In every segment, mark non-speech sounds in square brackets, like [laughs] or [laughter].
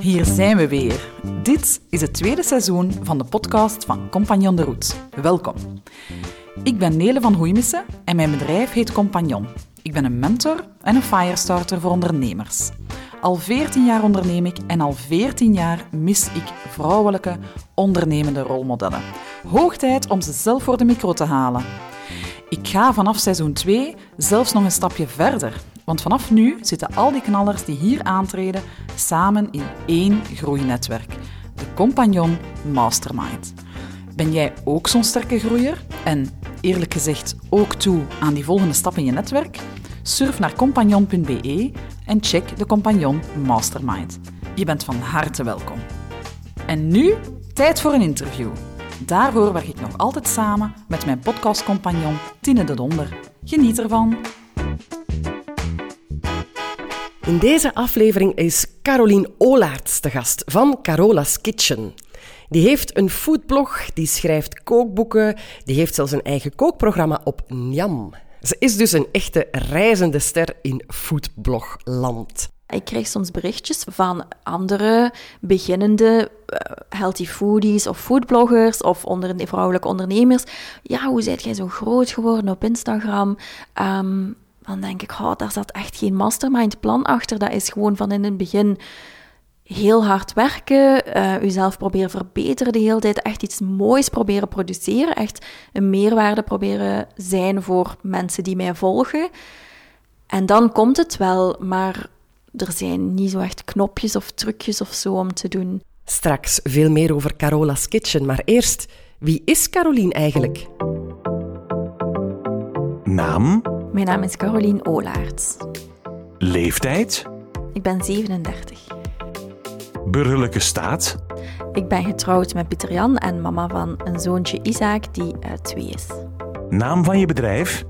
Hier zijn we weer. Dit is het tweede seizoen van de podcast van Compagnon de Route. Welkom. Ik ben Nele van Hoeimissen en mijn bedrijf heet Compagnon. Ik ben een mentor en een firestarter voor ondernemers. Al 14 jaar onderneem ik en al 14 jaar mis ik vrouwelijke ondernemende rolmodellen. Hoog tijd om ze zelf voor de micro te halen. Ik ga vanaf seizoen 2 zelfs nog een stapje verder. Want vanaf nu zitten al die knallers die hier aantreden samen in één groeinetwerk. De Compagnon Mastermind. Ben jij ook zo'n sterke groeier? En eerlijk gezegd ook toe aan die volgende stap in je netwerk? Surf naar compagnon.be en check de Compagnon Mastermind. Je bent van harte welkom. En nu tijd voor een interview. Daarvoor werk ik nog altijd samen met mijn podcastcompagnon Tine de Donder. Geniet ervan! In deze aflevering is Caroline Olaerts de gast van Carola's Kitchen. Die heeft een foodblog, die schrijft kookboeken, die heeft zelfs een eigen kookprogramma op Njam. Ze is dus een echte reizende ster in foodblogland. Ik krijg soms berichtjes van andere beginnende uh, healthy foodies of foodbloggers of vrouwelijke ondernemers. Ja, hoe zijt jij zo groot geworden op Instagram? Um, dan denk ik, oh, daar zat echt geen mastermind plan achter. Dat is gewoon van in het begin heel hard werken, uh, uzelf proberen verbeteren de hele tijd, echt iets moois proberen produceren, echt een meerwaarde proberen zijn voor mensen die mij volgen. En dan komt het wel, maar er zijn niet zo echt knopjes of trucjes of zo om te doen. Straks veel meer over Carola's Kitchen, maar eerst, wie is Caroline eigenlijk? Naam? Mijn naam is Caroline Olaerts. Leeftijd? Ik ben 37. Burgerlijke staat? Ik ben getrouwd met Pieter Jan en mama van een zoontje Isaac die uh, twee is. Naam van je bedrijf?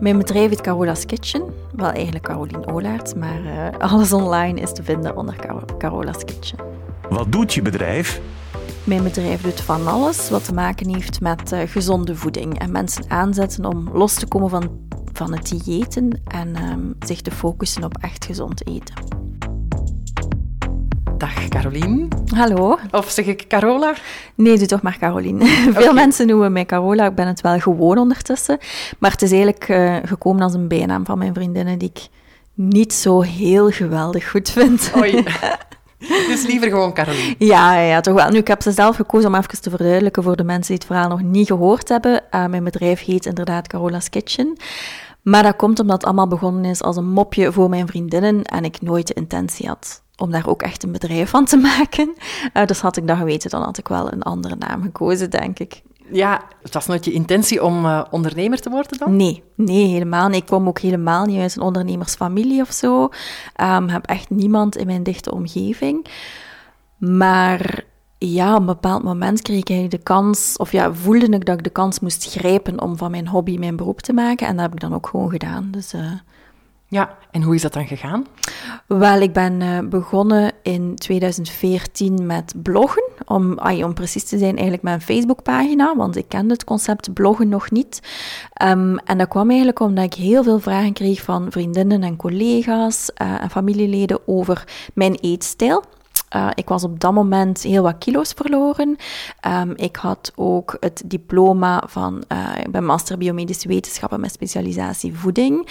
Mijn bedrijf heet Carola's Kitchen. Wel eigenlijk Caroline Olaerts, maar uh, alles online is te vinden onder Car Carola's Kitchen. Wat doet je bedrijf? Mijn bedrijf doet van alles wat te maken heeft met uh, gezonde voeding en mensen aanzetten om los te komen van, van het diëten en um, zich te focussen op echt gezond eten. Dag Caroline. Hallo. Of zeg ik Carola? Nee, doe toch maar Caroline. [laughs] Veel mensen noemen mij Carola. Ik ben het wel gewoon ondertussen. Maar het is eigenlijk uh, gekomen als een bijnaam van mijn vriendinnen die ik niet zo heel geweldig goed vind. Oei. [laughs] Dus liever gewoon Caroline. Ja, ja, toch wel. Nu, ik heb ze zelf gekozen om even te verduidelijken voor de mensen die het verhaal nog niet gehoord hebben. Uh, mijn bedrijf heet inderdaad Carola's Kitchen. Maar dat komt omdat het allemaal begonnen is als een mopje voor mijn vriendinnen en ik nooit de intentie had om daar ook echt een bedrijf van te [laughs] maken. Uh, dus had ik dat geweten, dan had ik wel een andere naam gekozen, denk ik. Ja, het was nooit je intentie om uh, ondernemer te worden dan? Nee, nee, helemaal niet. Ik kwam ook helemaal niet uit een ondernemersfamilie of zo. Um, heb echt niemand in mijn dichte omgeving. Maar ja, op een bepaald moment kreeg ik de kans, of ja, voelde ik dat ik de kans moest grijpen om van mijn hobby mijn beroep te maken. En dat heb ik dan ook gewoon gedaan. Dus... Uh, ja, en hoe is dat dan gegaan? Wel, ik ben uh, begonnen in 2014 met bloggen. Om, ay, om precies te zijn, eigenlijk mijn Facebookpagina, want ik kende het concept bloggen nog niet. Um, en dat kwam eigenlijk omdat ik heel veel vragen kreeg van vriendinnen en collega's uh, en familieleden over mijn eetstijl. Uh, ik was op dat moment heel wat kilo's verloren. Um, ik had ook het diploma van, uh, ik ben master biomedische wetenschappen met specialisatie voeding.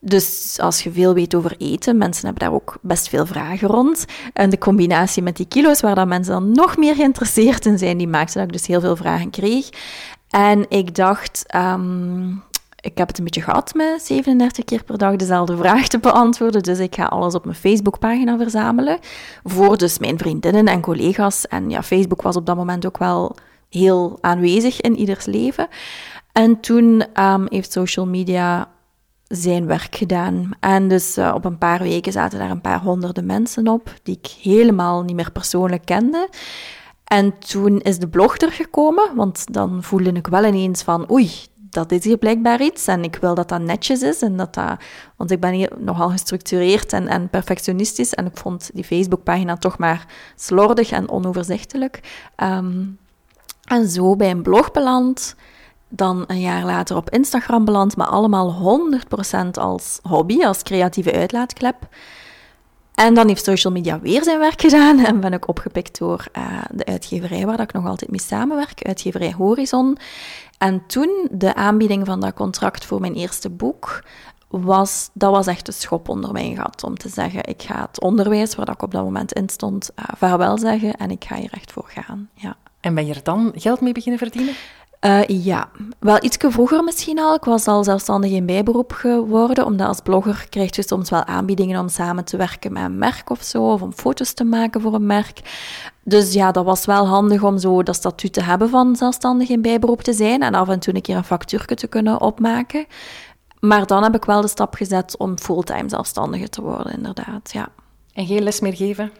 Dus als je veel weet over eten, mensen hebben daar ook best veel vragen rond. En de combinatie met die kilo's, waar dan mensen dan nog meer geïnteresseerd in zijn, die maakte dat ik dus heel veel vragen kreeg. En ik dacht, um, ik heb het een beetje gehad met 37 keer per dag dezelfde vraag te beantwoorden. Dus ik ga alles op mijn Facebookpagina verzamelen. Voor dus mijn vriendinnen en collega's. En ja, Facebook was op dat moment ook wel heel aanwezig in ieders leven. En toen um, heeft social media zijn werk gedaan. En dus uh, op een paar weken zaten daar een paar honderden mensen op, die ik helemaal niet meer persoonlijk kende. En toen is de blog er gekomen, want dan voelde ik wel ineens van, oei, dat is hier blijkbaar iets en ik wil dat dat netjes is en dat dat... Want ik ben hier nogal gestructureerd en, en perfectionistisch en ik vond die Facebookpagina toch maar slordig en onoverzichtelijk. Um, en zo bij een blog beland dan een jaar later op Instagram beland, maar allemaal 100% als hobby, als creatieve uitlaatklep. En dan heeft social media weer zijn werk gedaan [laughs] en ben ik opgepikt door uh, de uitgeverij waar ik nog altijd mee samenwerk, uitgeverij Horizon. En toen de aanbieding van dat contract voor mijn eerste boek, was, dat was echt een schop onder mijn gat om te zeggen, ik ga het onderwijs, waar ik op dat moment in stond, uh, vaarwel zeggen en ik ga hier echt voor gaan. Ja. En ben je er dan geld mee beginnen verdienen? Uh, ja, wel iets vroeger misschien al. Ik was al zelfstandig in bijberoep geworden, omdat als blogger krijg je soms wel aanbiedingen om samen te werken met een merk of zo, of om foto's te maken voor een merk. Dus ja, dat was wel handig om zo dat statuut te hebben van zelfstandig in bijberoep te zijn en af en toe een keer een factuurtje te kunnen opmaken. Maar dan heb ik wel de stap gezet om fulltime zelfstandige te worden, inderdaad, ja. En geen les meer geven?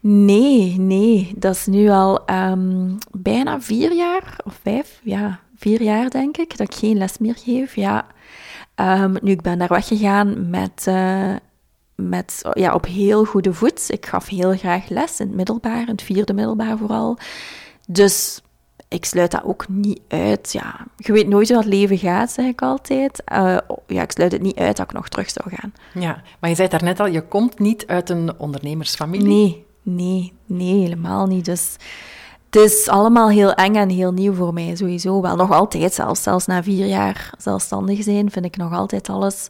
Nee, nee. Dat is nu al um, bijna vier jaar, of vijf, ja, vier jaar denk ik, dat ik geen les meer geef, ja. Um, nu, ik ben daar weggegaan met, uh, met, ja, op heel goede voet. Ik gaf heel graag les in het middelbaar, in het vierde middelbaar vooral. Dus ik sluit dat ook niet uit. Ja, je weet nooit hoe het leven gaat, zeg ik altijd. Uh, ja, ik sluit het niet uit dat ik nog terug zou gaan. Ja, maar je zei daarnet al, je komt niet uit een ondernemersfamilie. Nee, nee, nee, helemaal niet. Dus het is allemaal heel eng en heel nieuw voor mij, sowieso. Wel nog altijd, zelfs, zelfs na vier jaar zelfstandig zijn, vind ik nog altijd alles...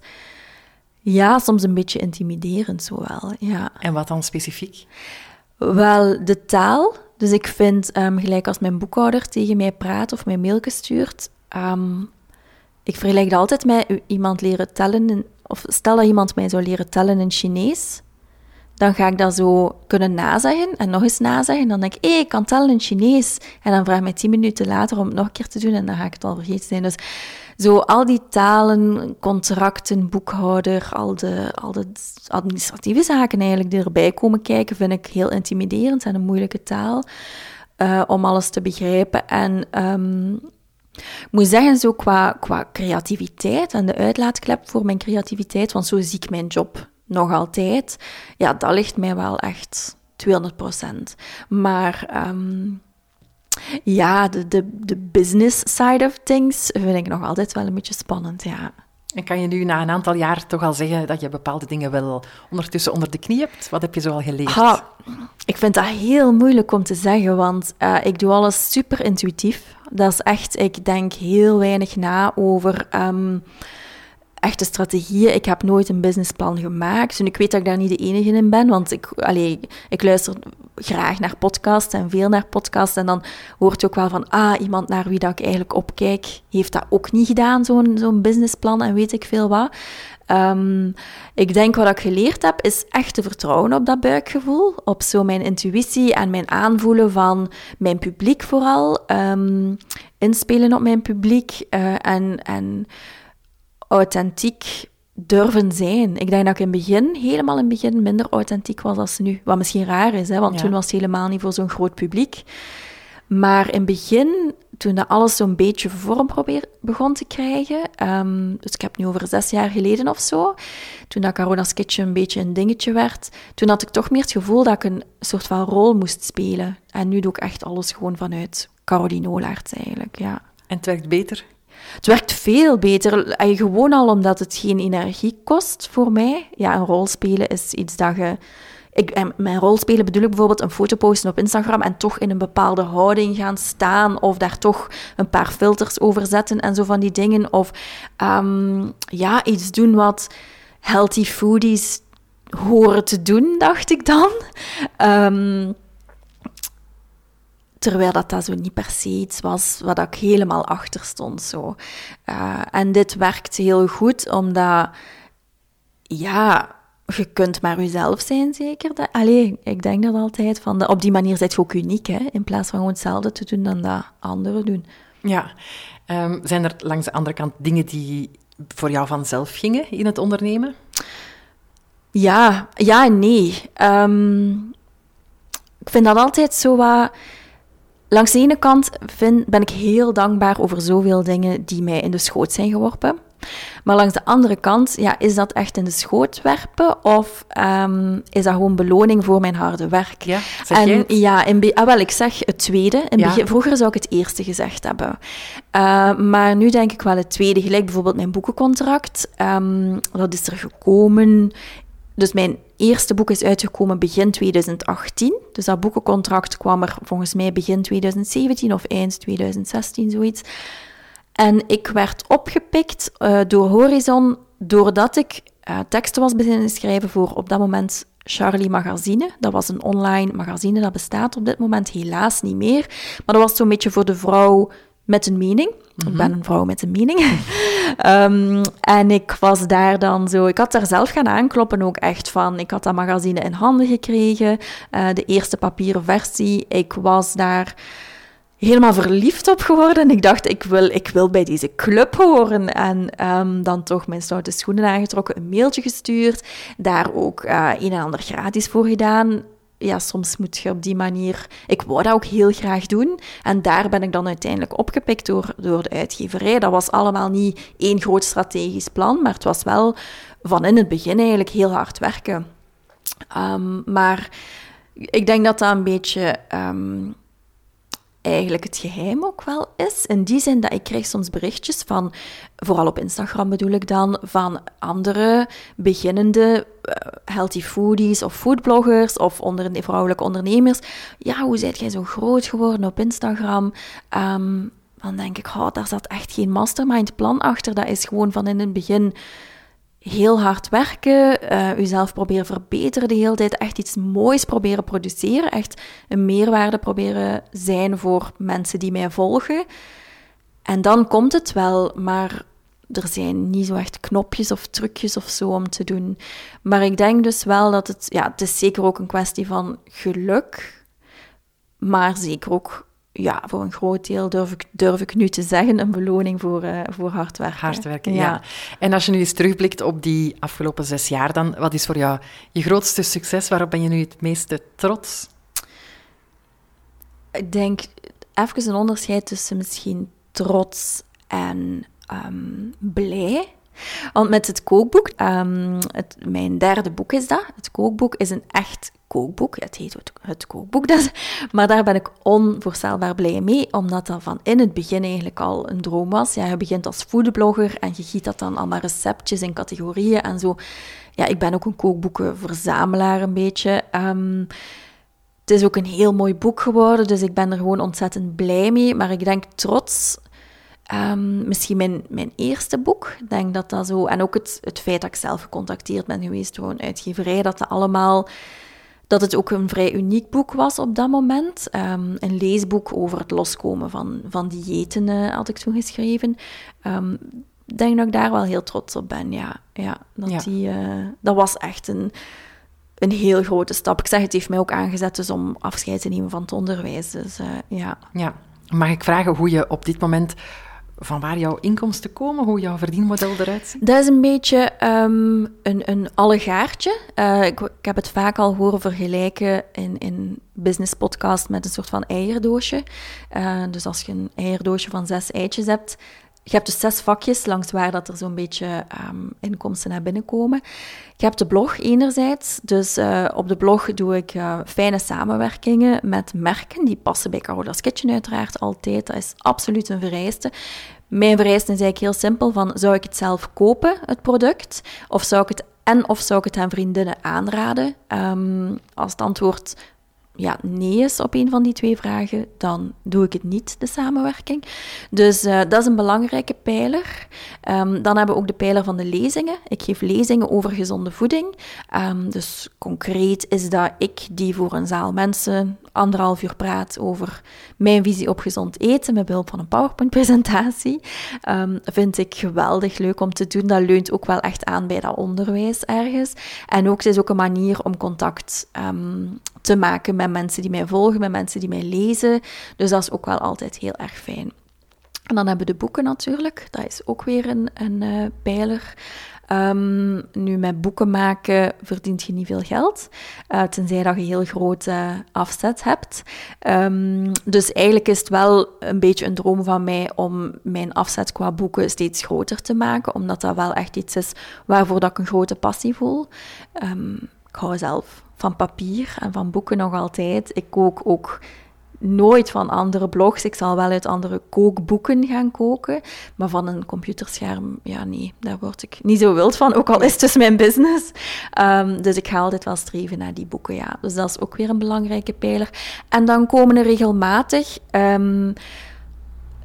Ja, soms een beetje intimiderend, zo wel, ja. En wat dan specifiek? Wel, de taal dus ik vind, um, gelijk als mijn boekhouder tegen mij praat of mij mailje stuurt, um, ik vergelijk dat altijd met iemand leren tellen. Of stel dat iemand mij zou leren tellen in Chinees, dan ga ik dat zo kunnen nazeggen en nog eens nazeggen. Dan denk ik, hey, ik kan tellen in Chinees. En dan vraag ik mij tien minuten later om het nog een keer te doen en dan ga ik het al vergeten zijn. Dus zo al die talen, contracten, boekhouder, al de, al de administratieve zaken eigenlijk die erbij komen kijken, vind ik heel intimiderend en een moeilijke taal uh, om alles te begrijpen. En um, ik moet zeggen, zo qua, qua creativiteit en de uitlaatklep voor mijn creativiteit, want zo zie ik mijn job nog altijd, ja, dat ligt mij wel echt 200 procent. Maar um, ja, de, de, de business side of things vind ik nog altijd wel een beetje spannend, ja. En kan je nu na een aantal jaar toch al zeggen dat je bepaalde dingen wel ondertussen onder de knie hebt? Wat heb je zo al geleerd? Ha, ik vind dat heel moeilijk om te zeggen, want uh, ik doe alles super intuïtief. Dat is echt, ik denk heel weinig na over um, echte strategieën. Ik heb nooit een businessplan gemaakt. En ik weet dat ik daar niet de enige in ben, want ik, allee, ik luister graag naar podcasts en veel naar podcasts. En dan hoort je ook wel van, ah, iemand naar wie dat ik eigenlijk opkijk, heeft dat ook niet gedaan, zo'n zo'n businessplan en weet ik veel wat. Um, ik denk wat ik geleerd heb, is echt te vertrouwen op dat buikgevoel, op zo mijn intuïtie en mijn aanvoelen van mijn publiek vooral. Um, inspelen op mijn publiek uh, en, en authentiek durven zijn. Ik denk dat ik in het begin, helemaal in het begin, minder authentiek was als nu. Wat misschien raar is, hè, want toen was het helemaal niet voor zo'n groot publiek. Maar in het begin, toen dat alles zo'n beetje vorm probeer, begon te krijgen, um, dus ik heb nu over zes jaar geleden of zo, toen dat Carona's Kitchen een beetje een dingetje werd, toen had ik toch meer het gevoel dat ik een soort van rol moest spelen. En nu doe ik echt alles gewoon vanuit Caroline Olaerts eigenlijk, ja. En het werkt beter? Het werkt veel beter. Gewoon al omdat het geen energie kost voor mij. Ja, een rol spelen is iets dat je... Ik, mijn rol spelen bedoel ik bijvoorbeeld een foto posten op Instagram en toch in een bepaalde houding gaan staan of daar toch een paar filters over zetten en zo van die dingen. Of um, ja, iets doen wat healthy foodies horen te doen, dacht ik dan. Um, Terwijl dat, dat zo niet per se iets was wat ik helemaal achter stond. Zo. Uh, en dit werkt heel goed, omdat, ja, je kunt maar jezelf zijn, zeker. Dat, allee, ik denk dat altijd, van de, op die manier zit je ook uniek, hè, in plaats van gewoon hetzelfde te doen dan dat anderen doen. Ja. Um, zijn er langs de andere kant dingen die voor jou vanzelf gingen in het ondernemen? Ja, ja en nee. Um, ik vind dat altijd zo wat Langs de ene kant vind, ben ik heel dankbaar over zoveel dingen die mij in de schoot zijn geworpen. Maar langs de andere kant, ja, is dat echt in de schoot werpen of um, is dat gewoon beloning voor mijn harde werk? Ja, zeg en, het? Ja, in ah, wel, ik zeg het tweede. In ja. begin, vroeger zou ik het eerste gezegd hebben. Uh, maar nu denk ik wel het tweede. Gelijk bijvoorbeeld mijn boekencontract. Um, dat is er gekomen dus mijn eerste boek is uitgekomen begin 2018. Dus dat boekencontract kwam er volgens mij begin 2017 of eind 2016, zoiets. En ik werd opgepikt uh, door Horizon doordat ik uh, teksten was beginnen schrijven voor op dat moment Charlie Magazine. Dat was een online magazine, dat bestaat op dit moment helaas niet meer. Maar dat was zo'n beetje voor de vrouw met een mening. Ik mhm. ben een vrouw met een mening. um, [laughs] en ik was daar dan zo... Ik had daar zelf gaan aankloppen ook echt van. Ik had dat magazine in handen gekregen. Uh, de eerste papieren versie. Ik was daar helemaal verliefd op geworden. En ik dacht, ik wil, ik wil bij deze club horen. En um, dan toch mijn stoute schoenen aangetrokken, een mailtje gestuurd. Daar ook uh, een en ander gratis voor gedaan ja, soms moet je op die manier... Ik wou dat ook heel graag doen. En daar ben ik dan uiteindelijk opgepikt door, door de uitgeverij. Dat was allemaal niet één groot strategisch plan, maar het was wel van in het begin eigenlijk heel hard werken. Um, maar ik denk dat dat een beetje... Um, eigenlijk het geheim ook wel is. In die zin dat ik krijg soms berichtjes van, vooral op Instagram bedoel ik dan, van andere beginnende uh, healthy foodies of foodbloggers of vrouwelijke ondernemers. Ja, hoe zijt jij zo groot geworden op Instagram? Um, dan denk ik, oh, daar zat echt geen mastermind plan achter. Dat is gewoon van in het begin heel hard werken, uh, uzelf proberen verbeteren de hele tijd, echt iets moois proberen produceren, echt een meerwaarde proberen zijn voor mensen die mij volgen. En dan komt het wel, maar er zijn niet zo echt knopjes of trucjes of zo om te doen. Maar ik denk dus wel dat het, ja, het is zeker ook een kwestie van geluk, maar zeker ook ja, voor een groot deel durf ik, durf ik nu te zeggen, een beloning voor, uh, voor hard werken. Hard werken, ja. En als je nu eens terugblikt op die afgelopen zes jaar, dan wat is voor jou je grootste succes? Waarop ben je nu het meeste trots? Ik denk even een onderscheid tussen misschien trots en um, blij. Want met het kookboek, um, het, mijn derde boek is dat. Het kookboek is een echt kookboek. Het heet het, het kookboek, maar daar ben ik onvoorstelbaar blij mee, omdat dat van in het begin eigenlijk al een droom was. Ja, je begint als foodblogger en je giet dat dan allemaal receptjes in categorieën en zo. Ja, ik ben ook een kookboekenverzamelaar een beetje. Um, het is ook een heel mooi boek geworden, dus ik ben er gewoon ontzettend blij mee. Maar ik denk trots Um, misschien mijn, mijn eerste boek. Denk dat dat zo. En ook het, het feit dat ik zelf gecontacteerd ben geweest door een uitgeverij, dat dat allemaal. Dat het ook een vrij uniek boek was op dat moment. Um, een leesboek over het loskomen van, van diëten uh, had ik toen geschreven. Um, ik denk dat ik daar wel heel trots op ben. Ja, ja, dat, ja. Die, uh, dat was echt een, een heel grote stap. Ik zeg, het heeft mij ook aangezet dus om afscheid te nemen van het onderwijs. Dus uh, ja. ja. Mag ik vragen hoe je op dit moment van waar jouw inkomsten komen, hoe jouw verdienmodel eruit ziet? Dat is een beetje um, een, een allegaartje. Uh, ik, ik, heb het vaak al horen vergelijken in, in business podcast met een soort van eierdoosje. Uh, dus als je een eierdoosje van zes eitjes hebt, je hebt dus zes vakjes langs waar dat er zo'n beetje um, inkomsten naar binnen komen. Je hebt de blog enerzijds. Dus uh, op de blog doe ik fijne samenwerkingen met merken. Die passen bij Carola's Kitchen uiteraard altijd. Dat is absoluut een vereiste. Mijn vereiste is eigenlijk heel simpel. Van, zou ik het zelf kopen, het product? Of zou ik het en of zou ik het aan vriendinnen aanraden? Um, als het antwoord ja, nee is op een van die twee vragen, dan doe ik het niet, de samenwerking. Dus uh, dat is een belangrijke pijler. Um, dan hebben we ook de pijler van de lezingen. Ik geef lezingen over gezonde voeding. Um, dus concreet is dat ik die voor een zaal mensen anderhalf uur praat over mijn visie op gezond eten met behulp van een PowerPoint-presentatie. Um, vind ik geweldig leuk om te doen. Dat leunt ook wel echt aan bij dat onderwijs ergens. En ook, het is ook een manier om contact te maken met mensen die mij volgen, met mensen die mij lezen. Dus dat is ook wel altijd heel erg fijn. En dan hebben we de boeken natuurlijk. Dat is ook weer een, een uh, pijler. Um, nu, met boeken maken verdient je niet veel geld, uh, tenzij dat je heel grote afzet hebt. Um, dus eigenlijk is het wel een beetje een droom van mij om mijn afzet qua boeken steeds groter te maken, omdat dat wel echt iets is waarvoor dat ik een grote passie voel. Um, ik hou zelf van papier en van boeken nog altijd. Ik kook ook nooit van andere blogs. Ik zal wel uit andere kookboeken gaan koken. Maar van een computerscherm, ja, nee, daar word ik niet zo wild van. Ook al is het dus mijn business. Ehm, dus ik ga altijd wel streven naar die boeken, ja. Dus dat is ook weer een belangrijke pijler. En dan komen er regelmatig. Ehm,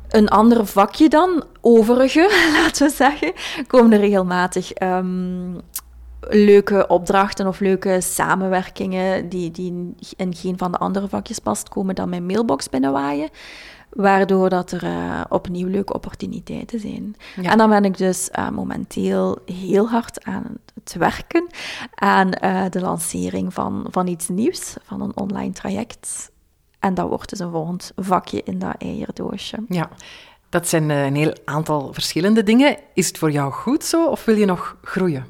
een ander vakje dan, overige, [laughs] laten we zeggen, komen er regelmatig um, leuke opdrachten of leuke samenwerkingen die, die in geen van de andere vakjes past, komen dan mijn mailbox binnenwaaien. Waardoor dat er uh, opnieuw leuke opportuniteiten zijn. En dan ben ik dus uh, momenteel heel hard aan het werken aan uh, de lancering van, van iets nieuws, van een online traject. En dat wordt dus een volgend vakje in dat eierdoosje. Ja, dat zijn een heel aantal verschillende dingen. Is het voor jou goed zo of wil je nog groeien?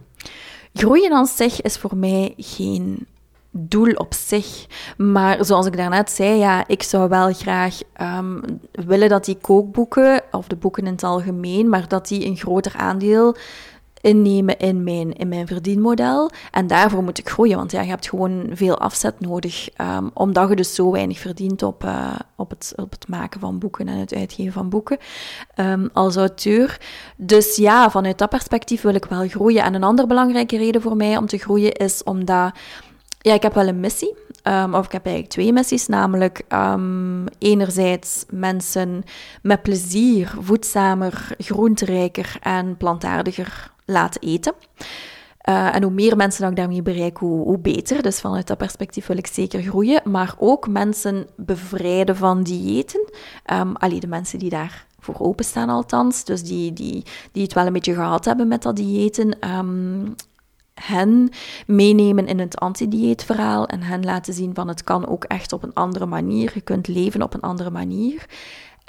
Groeien aan zich is voor mij geen doel op zich. Maar zoals ik daarnet zei, ja, ik zou wel graag um, willen dat die kookboeken, of de boeken in het algemeen, maar dat die een groter aandeel innemen in mijn, in mijn verdienmodel. En daarvoor moet ik groeien, want ja, je hebt gewoon veel afzet nodig, um, omdat je dus zo weinig verdient op, uh, op, het, op het maken van boeken en het uitgeven van boeken um, als auteur. Dus ja, vanuit dat perspectief wil ik wel groeien. En een andere belangrijke reden voor mij om te groeien is omdat... Ja, ik heb wel een missie. Um, of ik heb eigenlijk twee missies, namelijk enerzijds mensen met plezier voedzamer, groenterijker en plantaardiger laten eten. Uh, en hoe meer mensen ik daarmee bereik, hoe, hoe, beter. Dus vanuit dat perspectief wil ik zeker groeien. Maar ook mensen bevrijden van diëten. Um, allee, de mensen die daar voor openstaan althans. Dus die, die, die het wel een beetje gehad hebben met dat diëten. Um, hen meenemen in het anti-dieetverhaal en hen laten zien van het kan ook echt op een andere manier. Je kunt leven op een andere manier.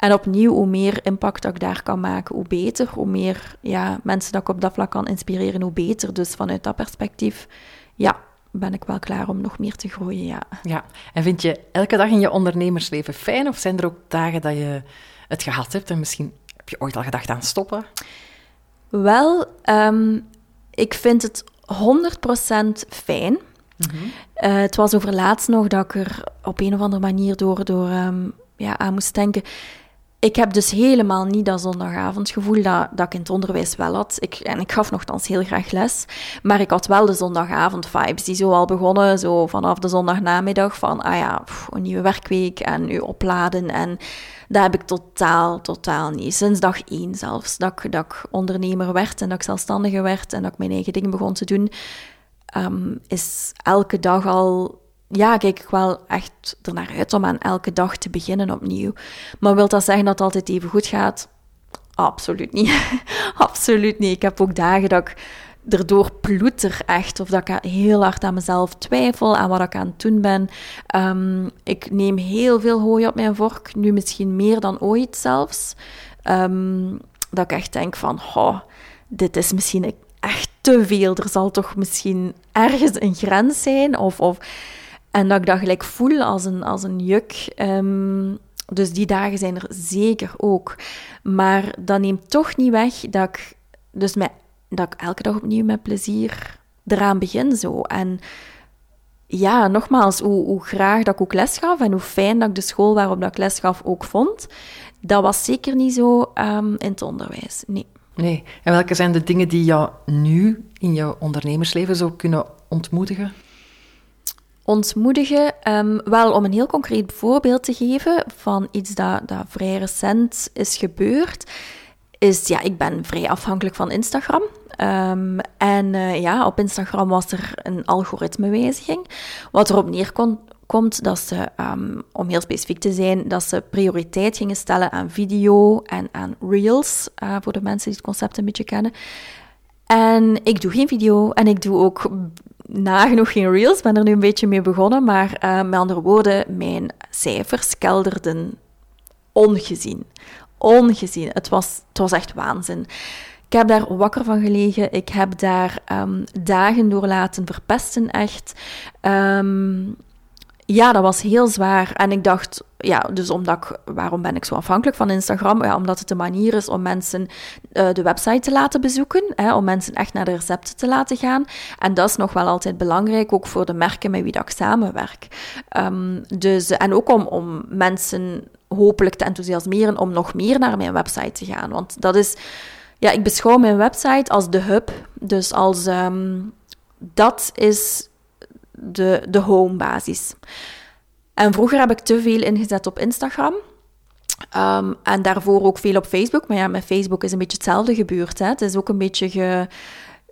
En opnieuw, hoe meer impact dat ik daar kan maken, hoe beter. Hoe meer ja, mensen dat ik op dat vlak kan inspireren, hoe beter. Dus vanuit dat perspectief, ja, ben ik wel klaar om nog meer te groeien, ja. Ja, en vind je elke dag in je ondernemersleven fijn? Of zijn er ook dagen dat je het gehad hebt en misschien heb je ooit al gedacht aan stoppen? Wel, um, ik vind het 100% fijn. Mm -hmm. uh, het was over laatst nog dat ik er op een of andere manier door, door um, ja, aan moest denken. Ik heb dus helemaal niet dat zondagavondgevoel dat, dat ik in het onderwijs wel had. Ik, en ik gaf nogthans heel graag les. Maar ik had wel de zondagavond-vibes die zo al begonnen, zo vanaf de zondagnamiddag van, ah ja, een nieuwe werkweek en u opladen. En dat heb ik totaal, totaal niet. Sinds dag één zelfs, dat ik, dat ik ondernemer werd en dat ik zelfstandige werd en dat ik mijn eigen dingen begon te doen, um, is elke dag al ja, kijk ik wel echt ernaar uit om aan elke dag te beginnen opnieuw. Maar wil dat zeggen dat het altijd even goed gaat? Absoluut niet. [laughs] Absoluut niet. Ik heb ook dagen dat ik erdoor ploeter echt, of dat ik heel hard aan mezelf twijfel, aan wat ik aan het doen ben. Um, ik neem heel veel hooi op mijn vork, nu misschien meer dan ooit zelfs. Um, dat ik echt denk van, oh, dit is misschien echt te veel. Er zal toch misschien ergens een grens zijn, of... of en dat ik dat gelijk voel als een, als een juk. Um, dus die dagen zijn er zeker ook. Maar dat neemt toch niet weg dat ik, dus met, dat ik elke dag opnieuw met plezier eraan begin. Zo. En ja, nogmaals, hoe, hoe graag dat ik ook les gaf en hoe fijn dat ik de school waarop dat ik les gaf ook vond, dat was zeker niet zo um, in het onderwijs. Nee. Nee. En welke zijn de dingen die jou nu in je ondernemersleven zo kunnen ontmoedigen? Ontmoedigen. Um, wel, om een heel concreet voorbeeld te geven van iets dat, vrij recent is gebeurd, is, ja, ik ben vrij afhankelijk van Instagram. Um, en uh, ja, op Instagram was er een algoritmewijziging, wat erop neerkomt dat ze, um, om heel specifiek te zijn, dat ze prioriteit gingen stellen aan video en aan reels, uh, voor de mensen die het concept een beetje kennen. En ik doe geen video en ik doe ook nagenoeg geen reels, ben er nu een beetje mee begonnen, maar uh, met andere woorden, mijn cijfers kelderden ongezien. Ongezien. Het was, het was echt waanzin. Ik heb daar wakker van gelegen. Ik heb daar um, dagen door laten verpesten, echt. Um, ja, dat was heel zwaar. En ik dacht, ja, dus omdat ik, waarom ben ik zo afhankelijk van Instagram? Ja, omdat het de manier is om mensen uh, de website te laten bezoeken, hè, om mensen echt naar de recepten te laten gaan. En dat is nog wel altijd belangrijk, ook voor de merken met wie dat ik samenwerk. Um, dus, en ook om, om mensen hopelijk te enthousiasmeren om nog meer naar mijn website te gaan. Want dat is, ja, ik beschouw mijn website als de hub. Dus als, um, dat is de, de homebasis. En vroeger heb ik te veel ingezet op Instagram. Um, en daarvoor ook veel op Facebook. Maar ja, met Facebook is een beetje hetzelfde gebeurd. Hè. Het is ook een beetje ge,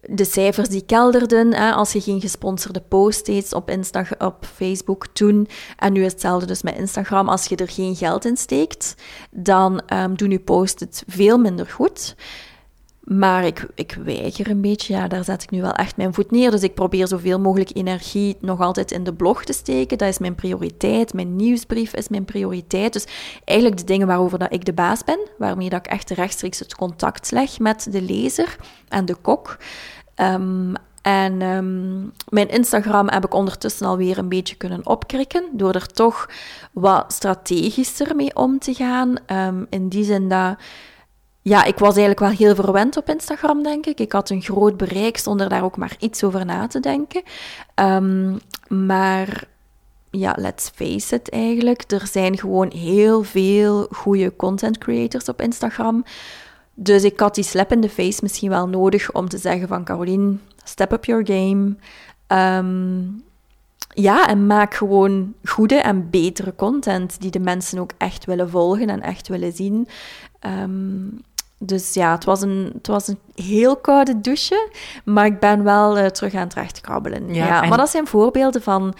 de cijfers die kelderden. Hè, als je geen gesponsorde post deed op, Insta op Facebook toen. En nu hetzelfde dus met Instagram. Als je er geen geld in steekt, dan um, doen je posts het veel minder goed. Maar ik, ik weiger een beetje, ja, daar zet ik nu wel echt mijn voet neer. Dus ik probeer zoveel mogelijk energie nog altijd in de blog te steken. Dat is mijn prioriteit. Mijn nieuwsbrief is mijn prioriteit. Dus eigenlijk de dingen waarover dat ik de baas ben, waarmee dat ik echt rechtstreeks het contact leg met de lezer en de kok. Um, en um, mijn Instagram heb ik ondertussen alweer een beetje kunnen opkrikken, door er toch wat strategischer mee om te gaan. Um, in die zin dat ja, ik was eigenlijk wel heel verwend op Instagram, denk ik. Ik had een groot bereik zonder daar ook maar iets over na te denken. Um, maar ja, let's face it eigenlijk. Er zijn gewoon heel veel goede content creators op Instagram. Dus ik had die slap in the face misschien wel nodig om te zeggen van Caroline, step up your game. Um, ja, en maak gewoon goede en betere content die de mensen ook echt willen volgen en echt willen zien. Um, dus ja, het was, een, het was een heel koude douche, maar ik ben wel uh, terug aan het rechtkrabbelen. Ja, ja Maar dat zijn voorbeelden van,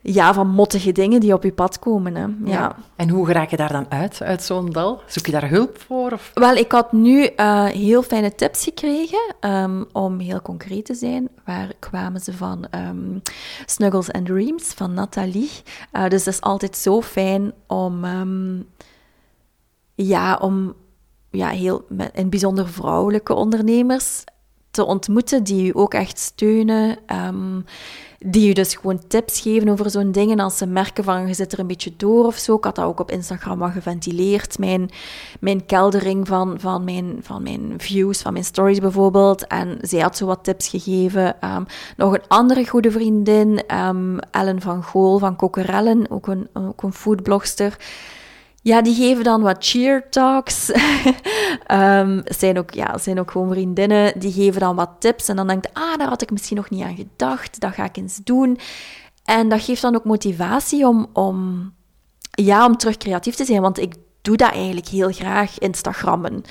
ja, van mottige dingen die op je pad komen. Hè. Ja. En hoe raak je daar dan uit, uit zo'n dal? Zoek je daar hulp voor? Of? Wel, ik had nu uh, heel fijne tips gekregen, um, om heel concreet te zijn. Waar kwamen ze van? Um, Snuggles and Dreams van Nathalie. Uh, dus het is altijd zo fijn om... Um, ja, om ja, heel, in bijzonder vrouwelijke ondernemers te ontmoeten die je ook echt steunen. Um, die je dus gewoon tips geven over zo'n dingen. Als ze merken van je zit er een beetje door of zo. Ik had dat ook op Instagram wat geventileerd. Mijn, mijn keldering van, van, mijn, van mijn views, van mijn stories bijvoorbeeld. En zij had zo wat tips gegeven. Um, nog een andere goede vriendin, um, Ellen van Gool van Kokerellen, ook een, ook een foodblogster. Ja, die geven dan wat cheer talks. um, [laughs] zijn, ook, ja, zijn ook gewoon vriendinnen. Die geven dan wat tips. En dan denk je, ah, daar had ik misschien nog niet aan gedacht. Dat ga ik eens doen. En dat geeft dan ook motivatie om, om, ja, om terug creatief te zijn. Want ik doe dat eigenlijk heel graag, Instagrammen.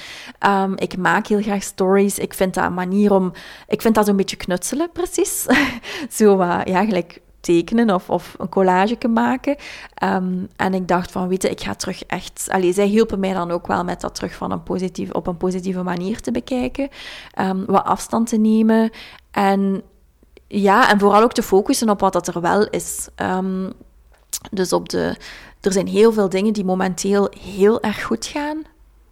Um, ik maak heel graag stories. Ik vind dat een manier om... Ik vind dat zo'n beetje knutselen, precies. [laughs] Zo, uh, ja, gelijk tekenen of, of een collage maken. Ehm, en ik dacht van, weet je, ik ga terug echt... Allee, zij hielpen mij dan ook wel met dat terug van een positief, op een positieve manier te bekijken. Um, wat afstand te nemen. En ja, en vooral ook te focussen op wat dat er wel is. Um, dus op de... Er zijn heel veel dingen die momenteel heel erg goed gaan.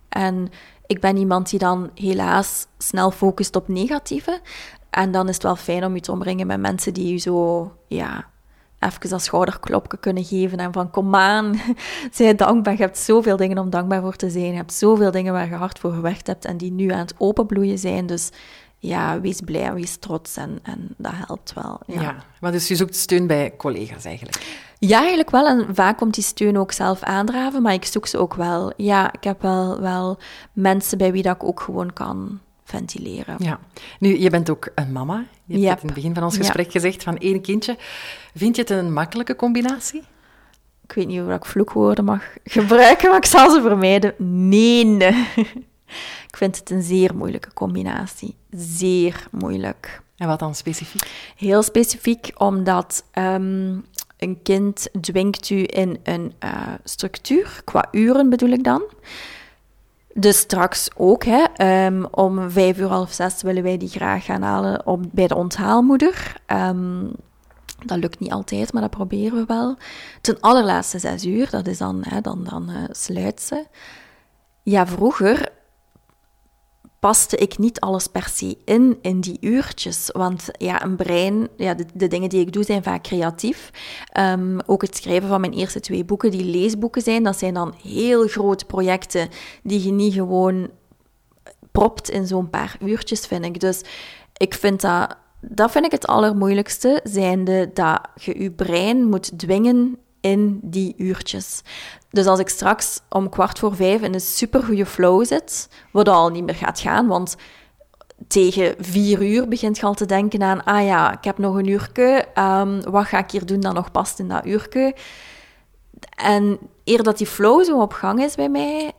En ik ben iemand die dan helaas snel focust op negatieve. En dan is het wel fijn om je te omringen met mensen die je zo, ja, even dat schouderklopje kunnen geven. En van, kom aan, [laughs] zij dankbaar. Je hebt zoveel dingen om dankbaar voor te zijn. Je hebt zoveel dingen waar je hard voor gewerkt hebt en die nu aan het openbloeien zijn. Dus ja, wees blij en wees trots en, en dat helpt wel. Ja. ja, maar dus je zoekt steun bij collega's eigenlijk? Ja, eigenlijk wel. En vaak komt die steun ook zelf aandraven, maar ik zoek ze ook wel. Ja, ik heb wel, wel mensen bij wie dat ik ook gewoon kan ventileren. Ja. Nu, je bent ook een mama. Je hebt in het begin van ons gesprek gezegd, van één kindje. Vind je het een makkelijke combinatie? Ik weet niet of ik vloekwoorden mag gebruiken, maar ik zal ze vermijden. Nee. [laughs] ik vind het een zeer moeilijke combinatie. Zeer moeilijk. En wat dan specifiek? Heel specifiek, omdat um, een kind dwingt u in een uh, structuur, qua uren bedoel ik dan. Dus straks ook, hè, um, om vijf uur half zes willen wij die graag gaan halen op, bij de onthaalmoeder. Um, dat lukt niet altijd, maar dat proberen we wel. Ten allerlaatste zes uur, dat is dan, hè, dan, dan uh, sluit ze. Ja, vroeger paste ik niet alles per se in, in die uurtjes. Want ja, een brein, ja, de, dingen die ik doe zijn vaak creatief. Ehm, ook het schrijven van mijn eerste twee boeken, die leesboeken zijn, dat zijn dan heel grote projecten die je niet gewoon propt in zo'n paar uurtjes, vind ik. Dus ik vind dat, dat vind ik het allermoeilijkste, zijnde dat je je brein moet dwingen in die uurtjes. Dus als ik straks om kwart voor vijf in een supergoeie flow zit, wat al niet meer gaat gaan, want tegen vier uur begint je al te denken aan, ah ja, ik heb nog een uurke, um, wat ga ik hier doen dat nog past in dat uurke? En eer dat die flow zo op gang is bij mij,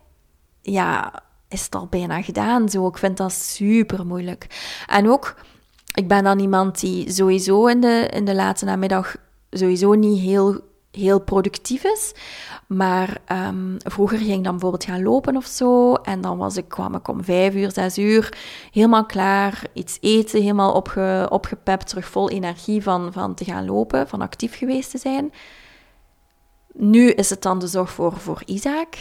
ja, is het al bijna gedaan. Zo, ik vind dat super moeilijk. En ook, ik ben dan iemand die sowieso in de, in de late namiddag sowieso niet heel heel productief is. Maar um, vroeger ging ik dan bijvoorbeeld gaan lopen of zo. En dan was ik, kwam ik om vijf uur, zes uur helemaal klaar. Iets eten, helemaal opge, opgepept, terug vol energie van, van te gaan lopen, van actief geweest te zijn. Nu is het dan de zorg voor, voor Isaac.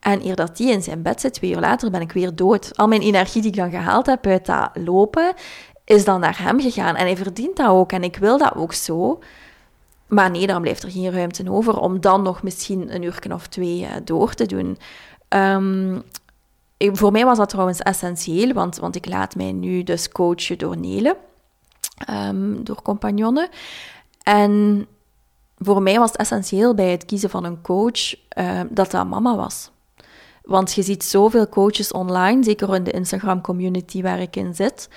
En eer dat die in zijn bed zit, twee uur later, ben ik weer dood. Al mijn energie die ik dan gehaald heb uit dat lopen, is dan naar hem gegaan. En hij verdient dat ook. En ik wil dat ook zo. Maar nee, dan blijft er geen ruimte over om dan nog misschien een uur of twee uh, door te doen. Um, voor mij was dat trouwens essentieel, want, want ik laat mij nu dus coachen door Nele, um, door compagnonnen. En voor mij was het essentieel bij het kiezen van een coach uh, dat dat mama was. Want je ziet zoveel coaches online, zeker in de Instagram-community waar ik in zit,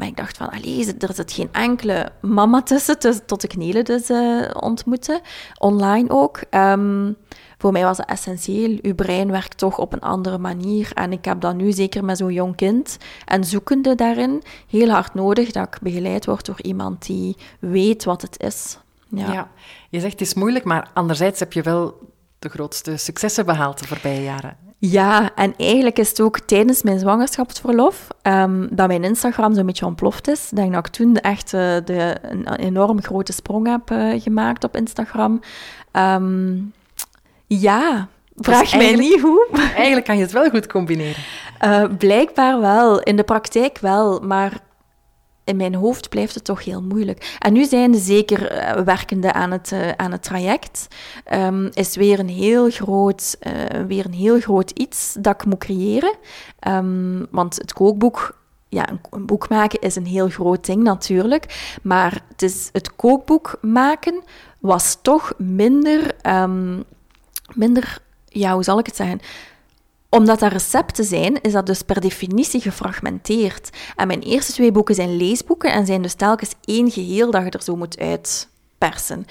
maar ik dacht van, allee, er zit geen enkele mama tussen, tot ik Nele dus uh, ontmoette. Online ook. Um, voor mij was het essentieel. Uw brein werkt toch op een andere manier. En ik heb dat nu, zeker met zo'n jong kind en zoekende daarin, heel hard nodig dat ik begeleid word door iemand die weet wat het is. Ja. ja, je zegt het is moeilijk, maar anderzijds heb je wel de grootste successen behaald de voorbije jaren. Ja, en eigenlijk is het ook tijdens mijn zwangerschapsverlof um, dat mijn Instagram zo'n beetje ontploft is. Ik denk dat ik toen echt uh, de, een enorm grote sprong heb uh, gemaakt op Instagram. Um, ja, vraag mij niet hoe. Eigenlijk kan je het wel goed combineren. Uh, blijkbaar wel, in de praktijk wel, maar in mijn hoofd blijft het toch heel moeilijk. En nu zijn ze zeker uh, werkende aan het, uh, aan het traject. Um, is weer een heel groot, uh, weer een heel groot iets dat ik moet creëren. Um, want het kookboek ja, een, boek maken is een heel groot ding natuurlijk. Maar het, is, het kookboek maken was toch minder, um, minder ja, hoe zal ik het zeggen? Omdat dat recepten zijn, is dat dus per definitie gefragmenteerd. En mijn eerste twee boeken zijn leesboeken en zijn dus telkens één geheel dat je er zo moet uitpersen.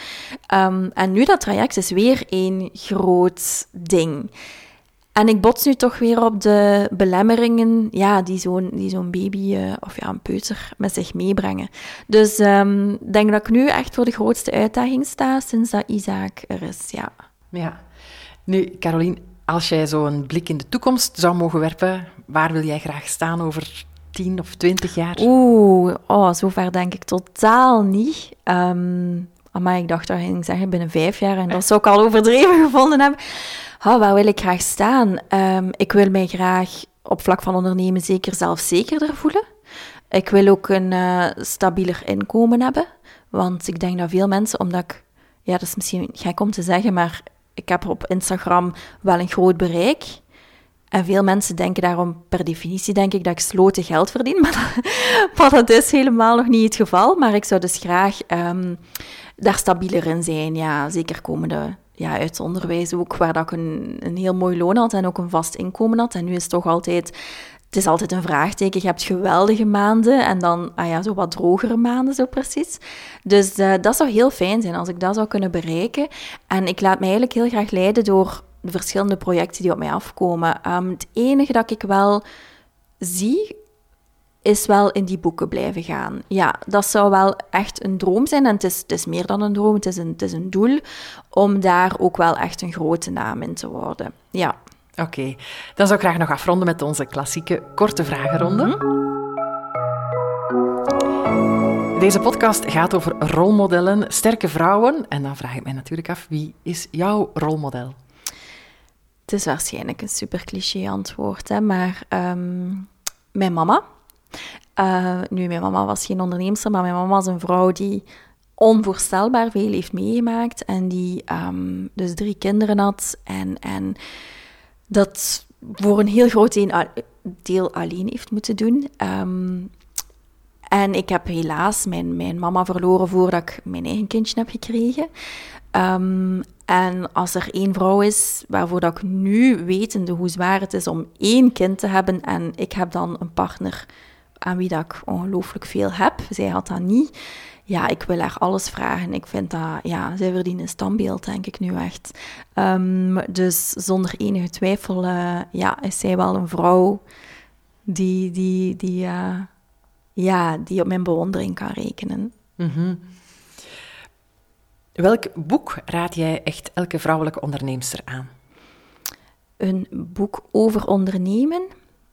Um, en nu dat traject is weer één groot ding. En ik bots nu toch weer op de belemmeringen ja, die zo'n zo'n baby uh, of ja, een peuter met zich meebrengen. Dus ik um, denk dat ik nu echt voor de grootste uitdaging sta sinds dat Isaac er is. Ja. ja. Nu, Caroline, als jij zo een blik in de toekomst zou mogen werpen, waar wil jij graag staan over 10 of 20 jaar? Oeh, oh, zover denk ik totaal niet. Um, maar ik dacht dat ging zeggen binnen vijf jaar en dat zou ik al overdreven [laughs] gevonden hebben. Oh, waar wil ik graag staan? Um, ik wil mij graag op vlak van ondernemen zeker zelfzekerder voelen. Ik wil ook een uh, stabieler inkomen hebben. Want ik denk dat veel mensen, omdat ik, ja, dat is misschien gek om te zeggen, maar ik heb op Instagram wel een groot bereik. En veel mensen denken daarom, per definitie denk ik dat ik sloten geld verdien. [laughs] Maar, dat is helemaal nog niet het geval. Maar ik zou dus graag um, daar stabieler in zijn. Ja, zeker komende ja, uit het onderwijs ook, waar dat ik een, een heel mooi loon had en ook een vast inkomen had. En nu is het toch altijd het is altijd een vraagteken. Je hebt geweldige maanden en dan ah ja, zo wat drogere maanden, zo precies. Dus uh, dat zou heel fijn zijn als ik dat zou kunnen bereiken. En ik laat me eigenlijk heel graag leiden door de verschillende projecten die op mij afkomen. Um, het enige dat ik wel zie, is wel in die boeken blijven gaan. Ja, dat zou wel echt een droom zijn. En het is, het is meer dan een droom, het is een, het is een doel om daar ook wel echt een grote naam in te worden. Ja. Oké, dan zou ik graag nog afronden met onze klassieke korte vragenronde. Mhm. Deze podcast gaat over rolmodellen, sterke vrouwen. En dan vraag ik mij natuurlijk af, wie is jouw rolmodel? Het is waarschijnlijk een super cliché antwoord, hè, maar um, mijn mama. Uh, nu, mijn mama was geen onderneemster, maar mijn mama was een vrouw die onvoorstelbaar veel heeft meegemaakt en die um, dus drie kinderen had en, en dat voor een heel groot deel alleen heeft moeten doen. Um, en ik heb helaas mijn, mijn mama verloren voordat ik mijn eigen kindje heb gekregen. Um, en als er één vrouw is waarvoor dat ik nu wetende hoe zwaar het is om één kind te hebben en ik heb dan een partner aan wie dat ik ongelooflijk veel heb, zij had dat niet. Ja, ik wil haar alles vragen. Ik vind dat, ja, zij verdient een standbeeld, denk ik nu echt. Um, dus zonder enige twijfel, uh, ja, is zij wel een vrouw die, die, die, uh, ja, die op mijn bewondering kan rekenen. Mm -hmm. Welk boek raad jij echt elke vrouwelijke onderneemster aan? Een boek over ondernemen?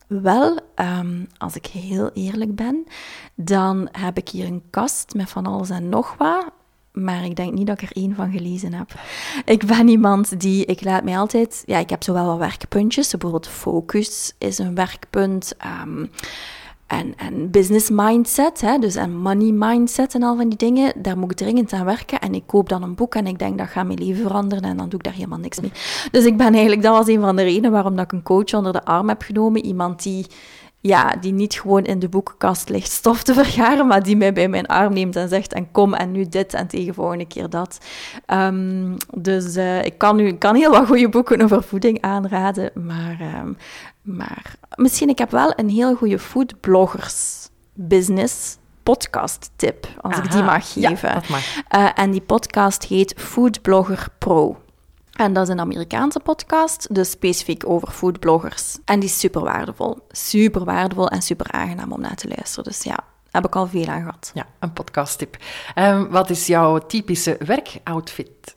Wel, um, als ik heel eerlijk ben, dan heb ik hier een kast met van alles en nog wat. Maar ik denk niet dat ik er één van gelezen heb. Ik ben iemand die, ik laat mij altijd, ja, ik heb zowel wat werkpuntjes. Bijvoorbeeld focus is een werkpunt. Um, en, en business mindset, hè, dus en money mindset en al van die dingen, daar moet ik dringend aan werken. En ik koop dan een boek en ik denk dat gaat mijn leven veranderen en dan doe ik daar helemaal niks mee. Dus ik ben eigenlijk, dat was een van de redenen waarom dat ik een coach onder de arm heb genomen. Iemand die, ja, die niet gewoon in de boekenkast ligt stof te vergaren, maar die mij bij mijn arm neemt en zegt en kom en nu dit en tegen volgende keer dat. Um, dus uh, ik kan nu ik kan heel wat goede boeken over voeding aanraden, maar um, maar misschien, ik heb wel een heel goede foodbloggers business podcast tip, als ik die mag geven. Ja, dat mag. Uh, en die podcast heet Foodblogger Pro. En dat is een Amerikaanse podcast, dus specifiek over foodbloggers. En die is super waardevol. Super waardevol en super aangenaam om naar te luisteren. Dus ja, heb ik al veel aan gehad. Ja, een podcasttip. Um, wat is jouw typische werkoutfit?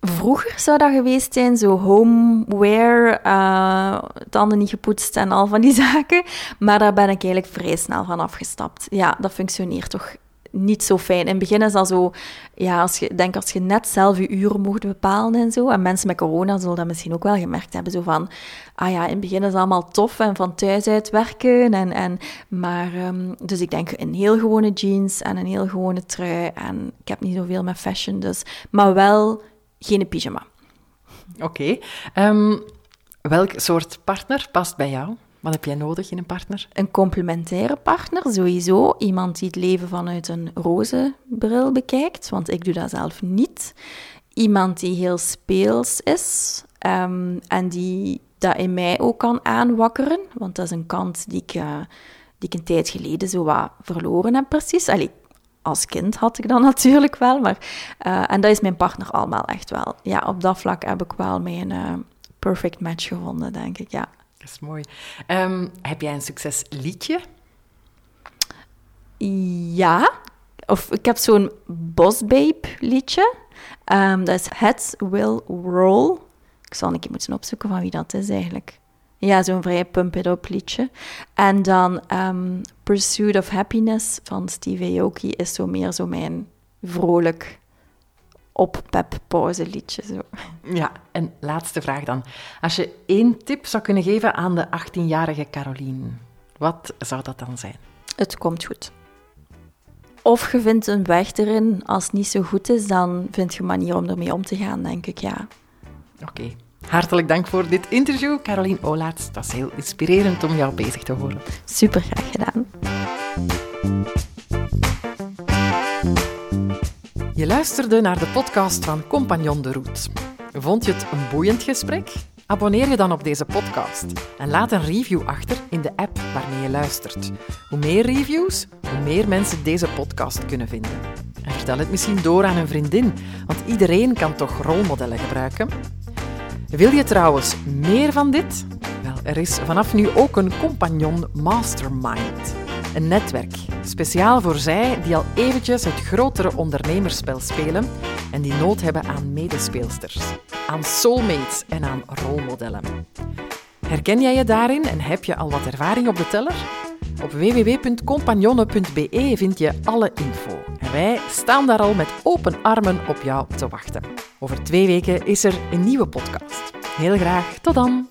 Vroeger zou dat geweest zijn, zo homeware, uh, tanden niet gepoetst en al van die [laughs] zaken. Maar daar ben ik eigenlijk vrij snel van afgestapt. Ja, dat functioneert toch niet zo fijn. In het begin is dat zo, ja, als je, denk als je net zelf je uren mocht bepalen en zo. En mensen met corona zullen dat misschien ook wel gemerkt hebben. Zo van, ah ja, in het begin is het allemaal tof en van thuis uit werken. En, en, maar, um, dus ik denk een heel gewone jeans en een heel gewone trui. En ik heb niet zoveel met fashion, dus. Maar wel geen pyjama. Oké. Okay. Um, ehm, welk soort partner past bij jou? Wat heb jij nodig in een partner? Een complementaire partner, sowieso. Iemand die het leven vanuit een roze bril bekijkt, want ik doe dat zelf niet. Iemand die heel speels is um, en die dat in mij ook kan aanwakkeren, want dat is een kant die ik, uh, die ik een tijd geleden zo wat verloren heb, precies. Allee, als kind had ik dat [laughs] natuurlijk wel, maar... Uh, en dat is mijn partner allemaal echt wel. Ja, op dat vlak heb ik wel mijn uh, perfect match gevonden, denk ik, ja. Dat is mooi. Um, heb jij een succesliedje? Ja. Of ik heb zo'n Boss Babe liedje. Um, dat is Heads Will Roll. Ik zal een keer moeten opzoeken van wie dat is eigenlijk. Ja, zo'n vrij pump-it-up liedje. En dan um, Pursuit of Happiness van Steve Aoki is zo meer zo mijn vrolijk op pep pauze liedje. Zo. Ja, en laatste vraag dan. Als je één tip zou kunnen geven aan de 18-jarige Caroline, wat zou dat dan zijn? Het komt goed. Of je vindt een weg erin. Als het niet zo goed is, dan vind je een manier om ermee om te gaan, denk ik, ja. Oké. Hartelijk dank voor dit interview, Caroline Olaerts. Het was heel inspirerend om jou bezig te horen. Super graag gedaan. Je luisterde naar de podcast van Compagnon de Route. Vond je het een boeiend gesprek? Abonneer je dan op deze podcast en laat een review achter in de app waarmee je luistert. Hoe meer reviews, hoe meer mensen deze podcast kunnen vinden. En vertel het misschien door aan een vriendin, want iedereen kan toch rolmodellen gebruiken? Wil je trouwens meer van dit? Wel, er is vanaf nu ook een Compagnon Mastermind. Een netwerk, speciaal voor zij die al eventjes het grotere ondernemerspel spelen en die nood hebben aan medespeelsters, aan soulmates en aan rolmodellen. Herken jij je daarin en heb je al wat ervaring op de teller? Op www.compagnonne.be vind je alle info. En wij staan daar al met open armen op jou te wachten. Over twee weken is er een nieuwe podcast. Heel graag, tot dan!